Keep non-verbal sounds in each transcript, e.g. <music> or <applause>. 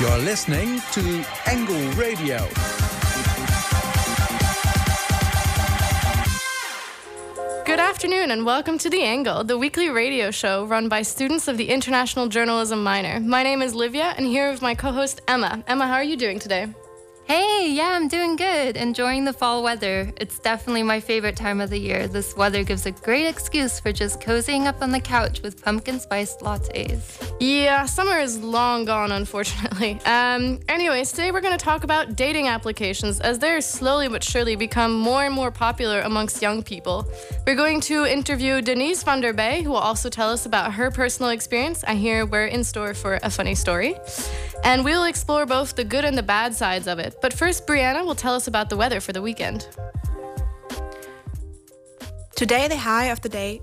You're listening to Angle Radio. Good afternoon and welcome to The Angle, the weekly radio show run by students of the International Journalism minor. My name is Livia and here with my co host Emma. Emma, how are you doing today? Hey, yeah, I'm doing good. Enjoying the fall weather. It's definitely my favorite time of the year. This weather gives a great excuse for just cozying up on the couch with pumpkin spiced lattes. Yeah, summer is long gone, unfortunately. <laughs> Um, anyways, today we're going to talk about dating applications as they're slowly but surely become more and more popular amongst young people. We're going to interview Denise van der Bay, who will also tell us about her personal experience. I hear we're in store for a funny story. And we'll explore both the good and the bad sides of it. But first, Brianna will tell us about the weather for the weekend. Today, the high of the day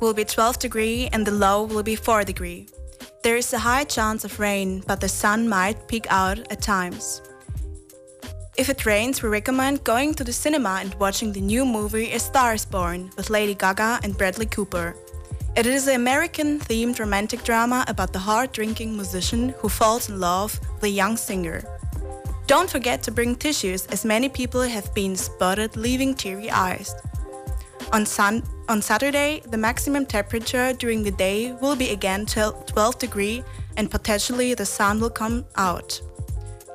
will be 12 degree and the low will be 4 degree. There is a high chance of rain, but the sun might peek out at times. If it rains, we recommend going to the cinema and watching the new movie A Star is Born with Lady Gaga and Bradley Cooper. It is an American themed romantic drama about the hard drinking musician who falls in love with a young singer. Don't forget to bring tissues, as many people have been spotted leaving teary eyes. On, sun- on Saturday, the maximum temperature during the day will be again 12 degree and potentially the sun will come out.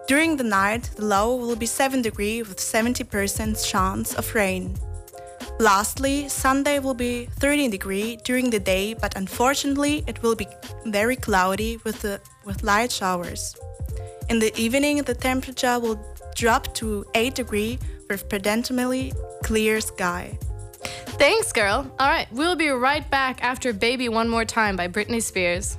During the night, the low will be 7 degree with 70% chance of rain. Lastly, Sunday will be 13 degree during the day, but unfortunately it will be very cloudy with, the, with light showers. In the evening, the temperature will drop to 8 degree with predominantly clear sky. Thanks, girl. All right, we'll be right back after Baby One More Time by Britney Spears.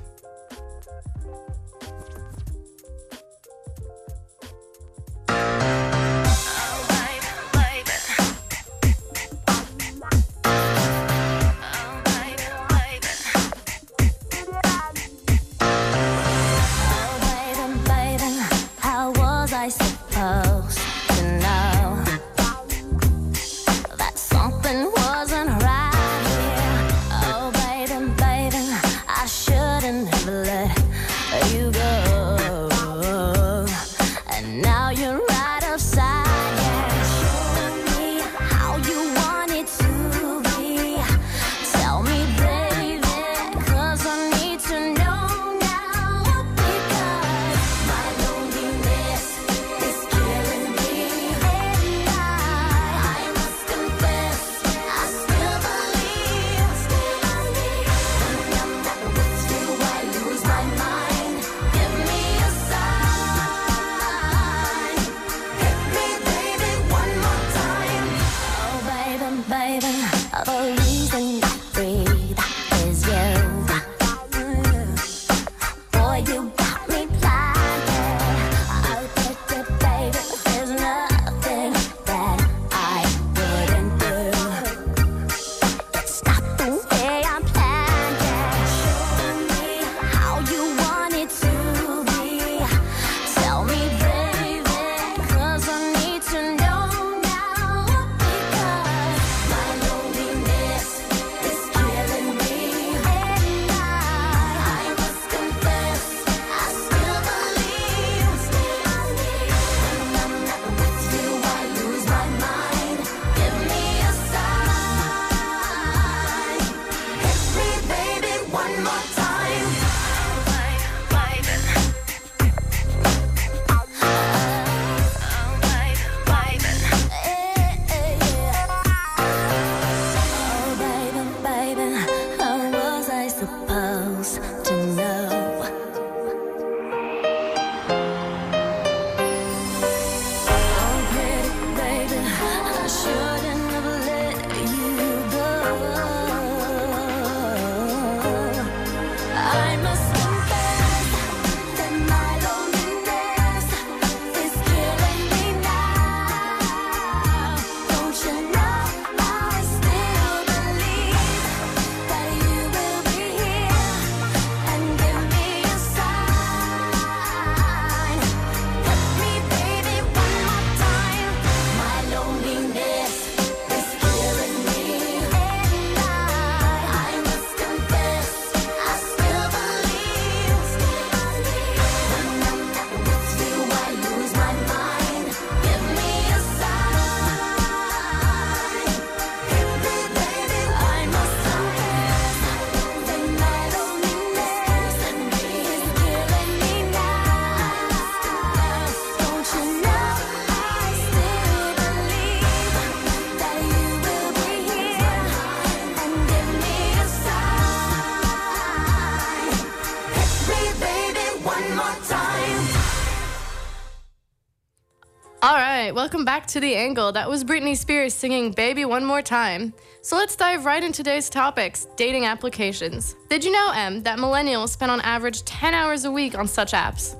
Right, welcome back to The Angle. That was Britney Spears singing Baby One More Time. So let's dive right into today's topics dating applications. Did you know, Em, that millennials spend on average 10 hours a week on such apps?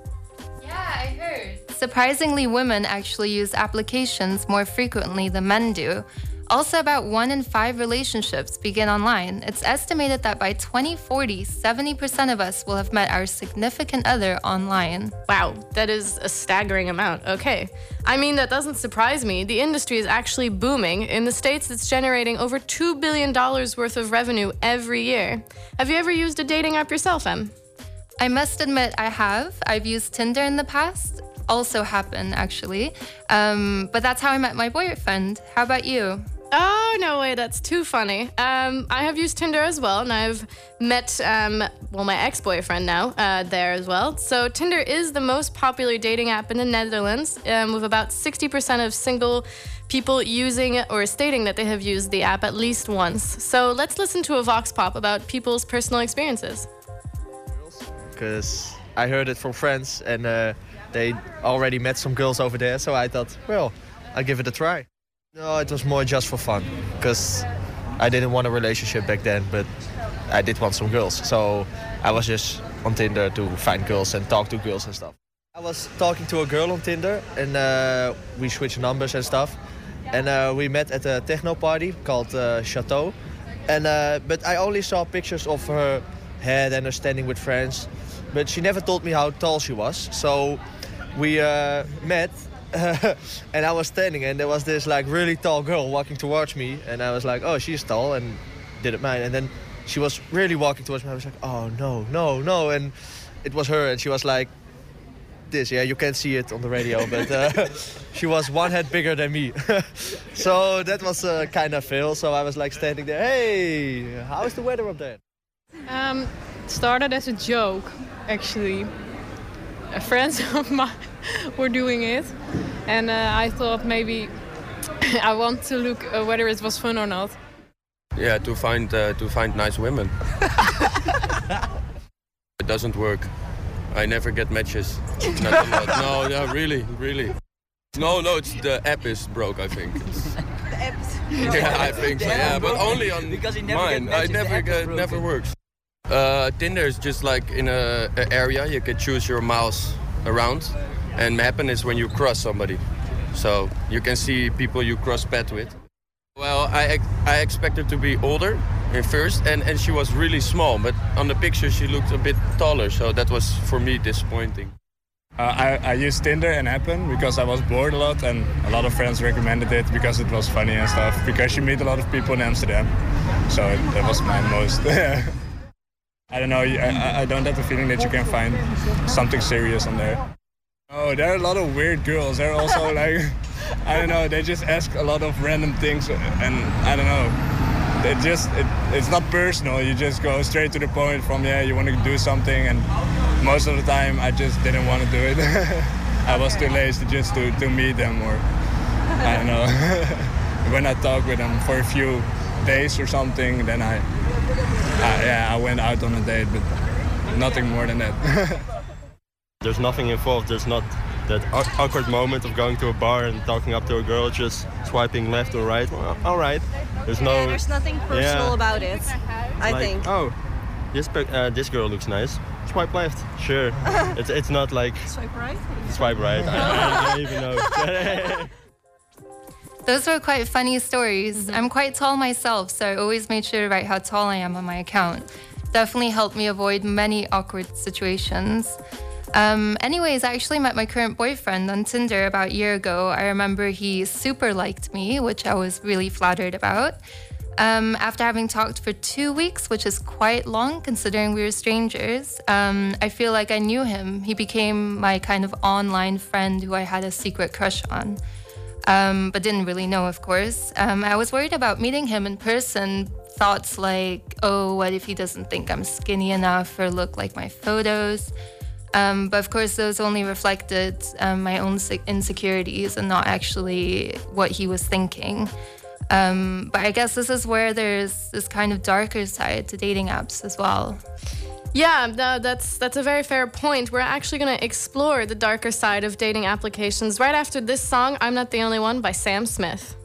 Yeah, I heard. Surprisingly, women actually use applications more frequently than men do. Also, about one in five relationships begin online. It's estimated that by 2040, 70% of us will have met our significant other online. Wow, that is a staggering amount. Okay. I mean, that doesn't surprise me. The industry is actually booming. In the States, it's generating over $2 billion worth of revenue every year. Have you ever used a dating app yourself, Em? I must admit, I have. I've used Tinder in the past. Also, Happn, actually. Um, but that's how I met my boyfriend. How about you? Oh, no way, that's too funny. Um, I have used Tinder as well, and I've met, um, well, my ex boyfriend now uh, there as well. So, Tinder is the most popular dating app in the Netherlands, um, with about 60% of single people using or stating that they have used the app at least once. So, let's listen to a Vox Pop about people's personal experiences. Because I heard it from friends and uh, they already met some girls over there, so I thought, well, I'll give it a try. No, it was more just for fun, because I didn't want a relationship back then, but I did want some girls. So I was just on Tinder to find girls and talk to girls and stuff. I was talking to a girl on Tinder and uh, we switched numbers and stuff. And uh, we met at a techno party called uh, Chateau. And, uh, but I only saw pictures of her head and her standing with friends. But she never told me how tall she was. So we uh, met <laughs> and I was standing and there was this like really tall girl walking towards me and I was like, oh, she's tall and didn't mind. And then she was really walking towards me. I was like, oh, no, no, no. And it was her and she was like this. Yeah, you can't see it on the radio, <laughs> but uh, she was one head bigger than me. <laughs> so that was a kind of fail. So I was like standing there, hey, how's the weather up there? Um, started as a joke, actually. <laughs> Friends of mine were doing it, and uh, I thought maybe <coughs> I want to look uh, whether it was fun or not. Yeah, to find uh, to find nice women. <laughs> <laughs> it doesn't work. I never get matches. Not a lot. No, yeah, really, really. No, no, it's the app is broke. I think. the app. Yeah, I think so. Yeah, but only on because never mine. I never get, never works. Uh, Tinder is just like in a, a, area you can choose your mouse around, and Happn is when you cross somebody, so you can see people you cross path with. Well, I I expect her to be older at first, and and she was really small, but on the picture she looked a bit taller, so that was for me disappointing. Uh, I, I used Tinder and Happn because I was bored a lot and a lot of friends recommended it because it was funny and stuff because you meet a lot of people in Amsterdam. So that was my most. <laughs> I don't know. I, I don't have the feeling that you can find something serious on there. Oh, there are a lot of weird girls. They're also <laughs> like, I don't know. They just ask a lot of random things, and I don't know. It just it, it's not personal. You just go straight to the point. From yeah, you want to do something, and most of the time I just didn't want to do it. <laughs> I was too lazy just to to meet them, or I don't know. <laughs> when I talk with them for a few days or something, then I yeah, I went out on a date, but nothing more than that. <laughs> There's nothing involved. There's not that awkward moment of going to a bar and talking up to a girl, just swiping left or right. Well, all right. There's no. Yeah, there's nothing personal yeah. about it. I like, think. Oh, this uh, this girl looks nice. Swipe left. Sure. <laughs> it's it's not like. Swipe right. Swipe right. I, I don't even know. <laughs> Those were quite funny stories. Mm-hmm. I'm quite tall myself, so I always made sure to write how tall I am on my account. Definitely helped me avoid many awkward situations. Um, anyways, I actually met my current boyfriend on Tinder about a year ago. I remember he super liked me, which I was really flattered about. Um, after having talked for two weeks, which is quite long considering we were strangers, um, I feel like I knew him. He became my kind of online friend who I had a secret crush on um, but didn't really know, of course. Um, I was worried about meeting him in person. Thoughts like, oh, what if he doesn't think I'm skinny enough or look like my photos? Um, but of course, those only reflected um, my own insecurities and not actually what he was thinking. Um, but I guess this is where there's this kind of darker side to dating apps as well. Yeah, no, that's that's a very fair point. We're actually going to explore the darker side of dating applications right after this song, I'm Not the Only One by Sam Smith.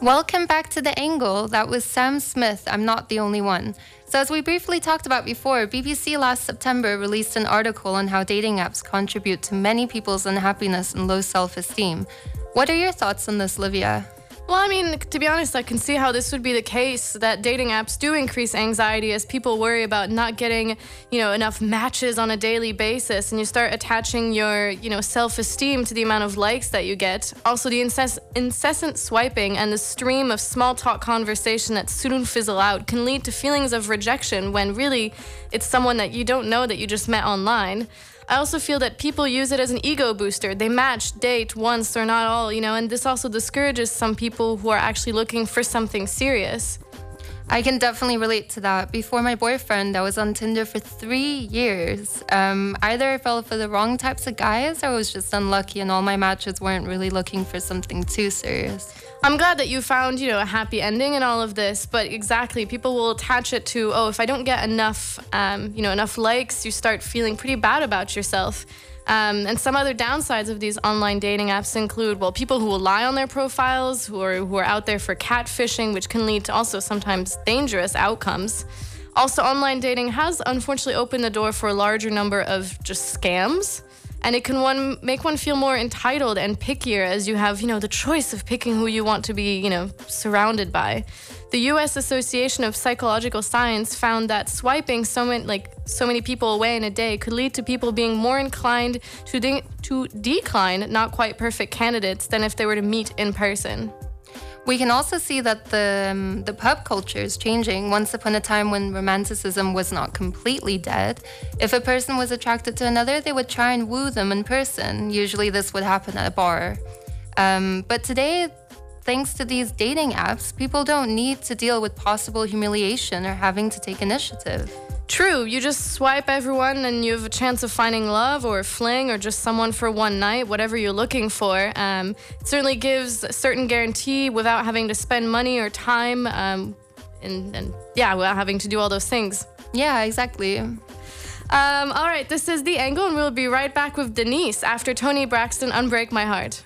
Welcome back to The Angle. That was Sam Smith. I'm not the only one. So, as we briefly talked about before, BBC last September released an article on how dating apps contribute to many people's unhappiness and low self esteem. What are your thoughts on this, Livia? Well, I mean, to be honest, I can see how this would be the case that dating apps do increase anxiety as people worry about not getting, you know, enough matches on a daily basis and you start attaching your, you know, self-esteem to the amount of likes that you get. Also, the incess- incessant swiping and the stream of small talk conversation that soon fizzle out can lead to feelings of rejection when really it's someone that you don't know that you just met online. I also feel that people use it as an ego booster. They match, date once or not all, you know, and this also discourages some people who are actually looking for something serious. I can definitely relate to that. Before my boyfriend, I was on Tinder for three years. Um, either I fell for the wrong types of guys or I was just unlucky and all my matches weren't really looking for something too serious. I'm glad that you found, you know, a happy ending in all of this, but exactly, people will attach it to, oh, if I don't get enough, um, you know, enough likes, you start feeling pretty bad about yourself. Um, and some other downsides of these online dating apps include, well, people who will lie on their profiles, who are who are out there for catfishing, which can lead to also sometimes dangerous outcomes. Also, online dating has unfortunately opened the door for a larger number of just scams and it can one make one feel more entitled and pickier as you have you know the choice of picking who you want to be you know surrounded by. The US Association of Psychological Science found that swiping so many like so many people away in a day could lead to people being more inclined to de- to decline not quite perfect candidates than if they were to meet in person we can also see that the, um, the pub culture is changing. Once upon a time, when romanticism was not completely dead, if a person was attracted to another, they would try and woo them in person. Usually, this would happen at a bar. Um, but today, thanks to these dating apps, people don't need to deal with possible humiliation or having to take initiative. True, you just swipe everyone and you have a chance of finding love or a fling or just someone for one night, whatever you're looking for. Um, it certainly gives a certain guarantee without having to spend money or time um, and, and, yeah, without having to do all those things. Yeah, exactly. Um, all right, this is The Angle, and we'll be right back with Denise after Toni Braxton Unbreak My Heart.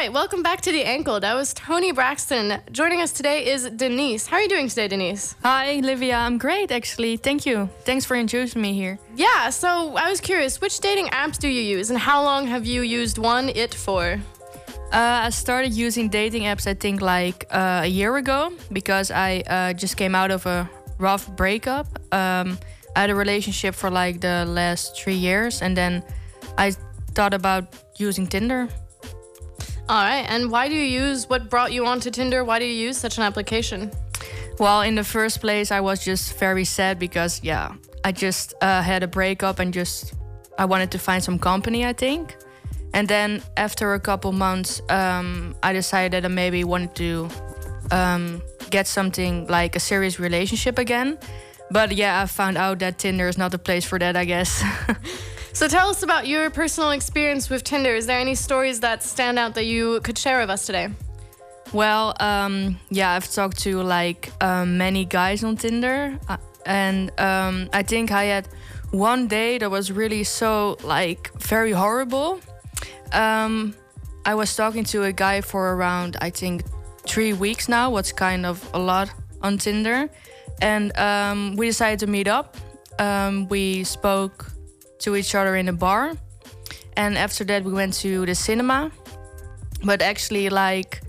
Right, welcome back to the Angle. That was Toni Braxton. Joining us today is Denise. How are you doing today, Denise? Hi, Livia. I'm great, actually. Thank you. Thanks for introducing me here. Yeah. So I was curious, which dating apps do you use, and how long have you used one it for? Uh, I started using dating apps, I think, like uh, a year ago because I uh, just came out of a rough breakup. Um, I had a relationship for like the last three years, and then I thought about using Tinder. All right. And why do you use what brought you onto Tinder? Why do you use such an application? Well, in the first place, I was just very sad because, yeah, I just uh, had a breakup and just I wanted to find some company, I think. And then after a couple months, um, I decided I maybe wanted to um, get something like a serious relationship again. But yeah, I found out that Tinder is not the place for that, I guess. <laughs> So tell us about your personal experience with Tinder. Is there any stories that stand out that you could share with us today? Well, um, yeah, I've talked to like um, many guys on Tinder, uh, and um, I think I had one day that was really so like very horrible. Um, I was talking to a guy for around I think three weeks now, what's kind of a lot on Tinder, and um, we decided to meet up. Um, we spoke to each other in a bar. And after that, we went to the cinema. But actually, like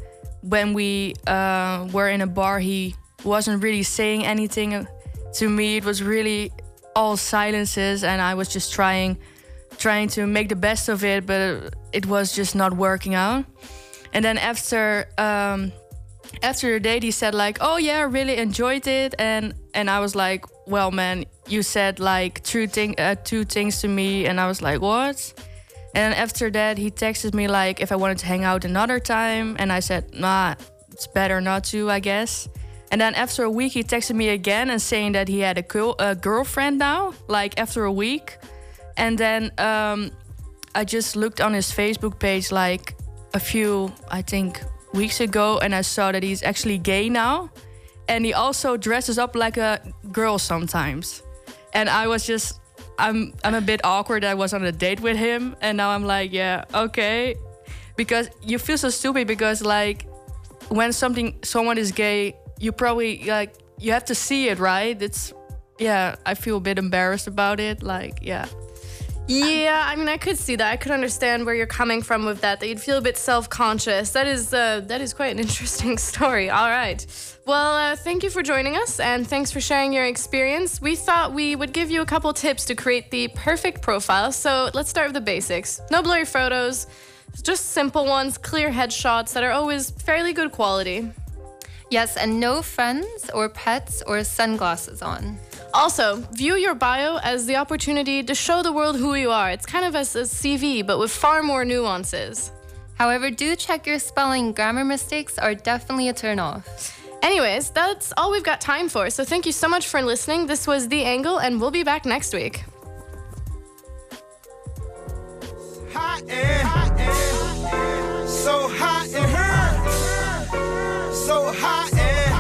when we uh, were in a bar, he wasn't really saying anything to me. It was really all silences, and I was just trying, trying to make the best of it, but it was just not working out. And then after um, after the date, he said like, "Oh yeah, I really enjoyed it," and and I was like, "Well, man, you said like two thing uh, two things to me," and I was like, "What?" And after that, he texted me like if I wanted to hang out another time, and I said, "Nah, it's better not to, I guess." And then after a week, he texted me again and saying that he had a, girl, a girlfriend now, like after a week. And then um, I just looked on his Facebook page like a few, I think, weeks ago, and I saw that he's actually gay now and he also dresses up like a girl sometimes. And I was just I'm I'm a bit awkward. I was on a date with him, and now I'm like, yeah, okay, because you feel so stupid because like when something someone is gay, you probably like you have to see it, right? It's yeah, I feel a bit embarrassed about it. Like yeah. Yeah, I mean, I could see that. I could understand where you're coming from with that. That you'd feel a bit self-conscious. That is, uh, that is quite an interesting <laughs> story. All right. Well, uh, thank you for joining us, and thanks for sharing your experience. We thought we would give you a couple tips to create the perfect profile. So let's start with the basics. No blurry photos, just simple ones, clear headshots that are always fairly good quality. Yes, and no friends or pets or sunglasses on. Also, view your bio as the opportunity to show the world who you are. It's kind of as a CV, but with far more nuances. However, do check your spelling. Grammar mistakes are definitely a turnoff. Anyways, that's all we've got time for. So thank you so much for listening. This was The Angle, and we'll be back next week. Hot and, hot and so hot and her, so hot and.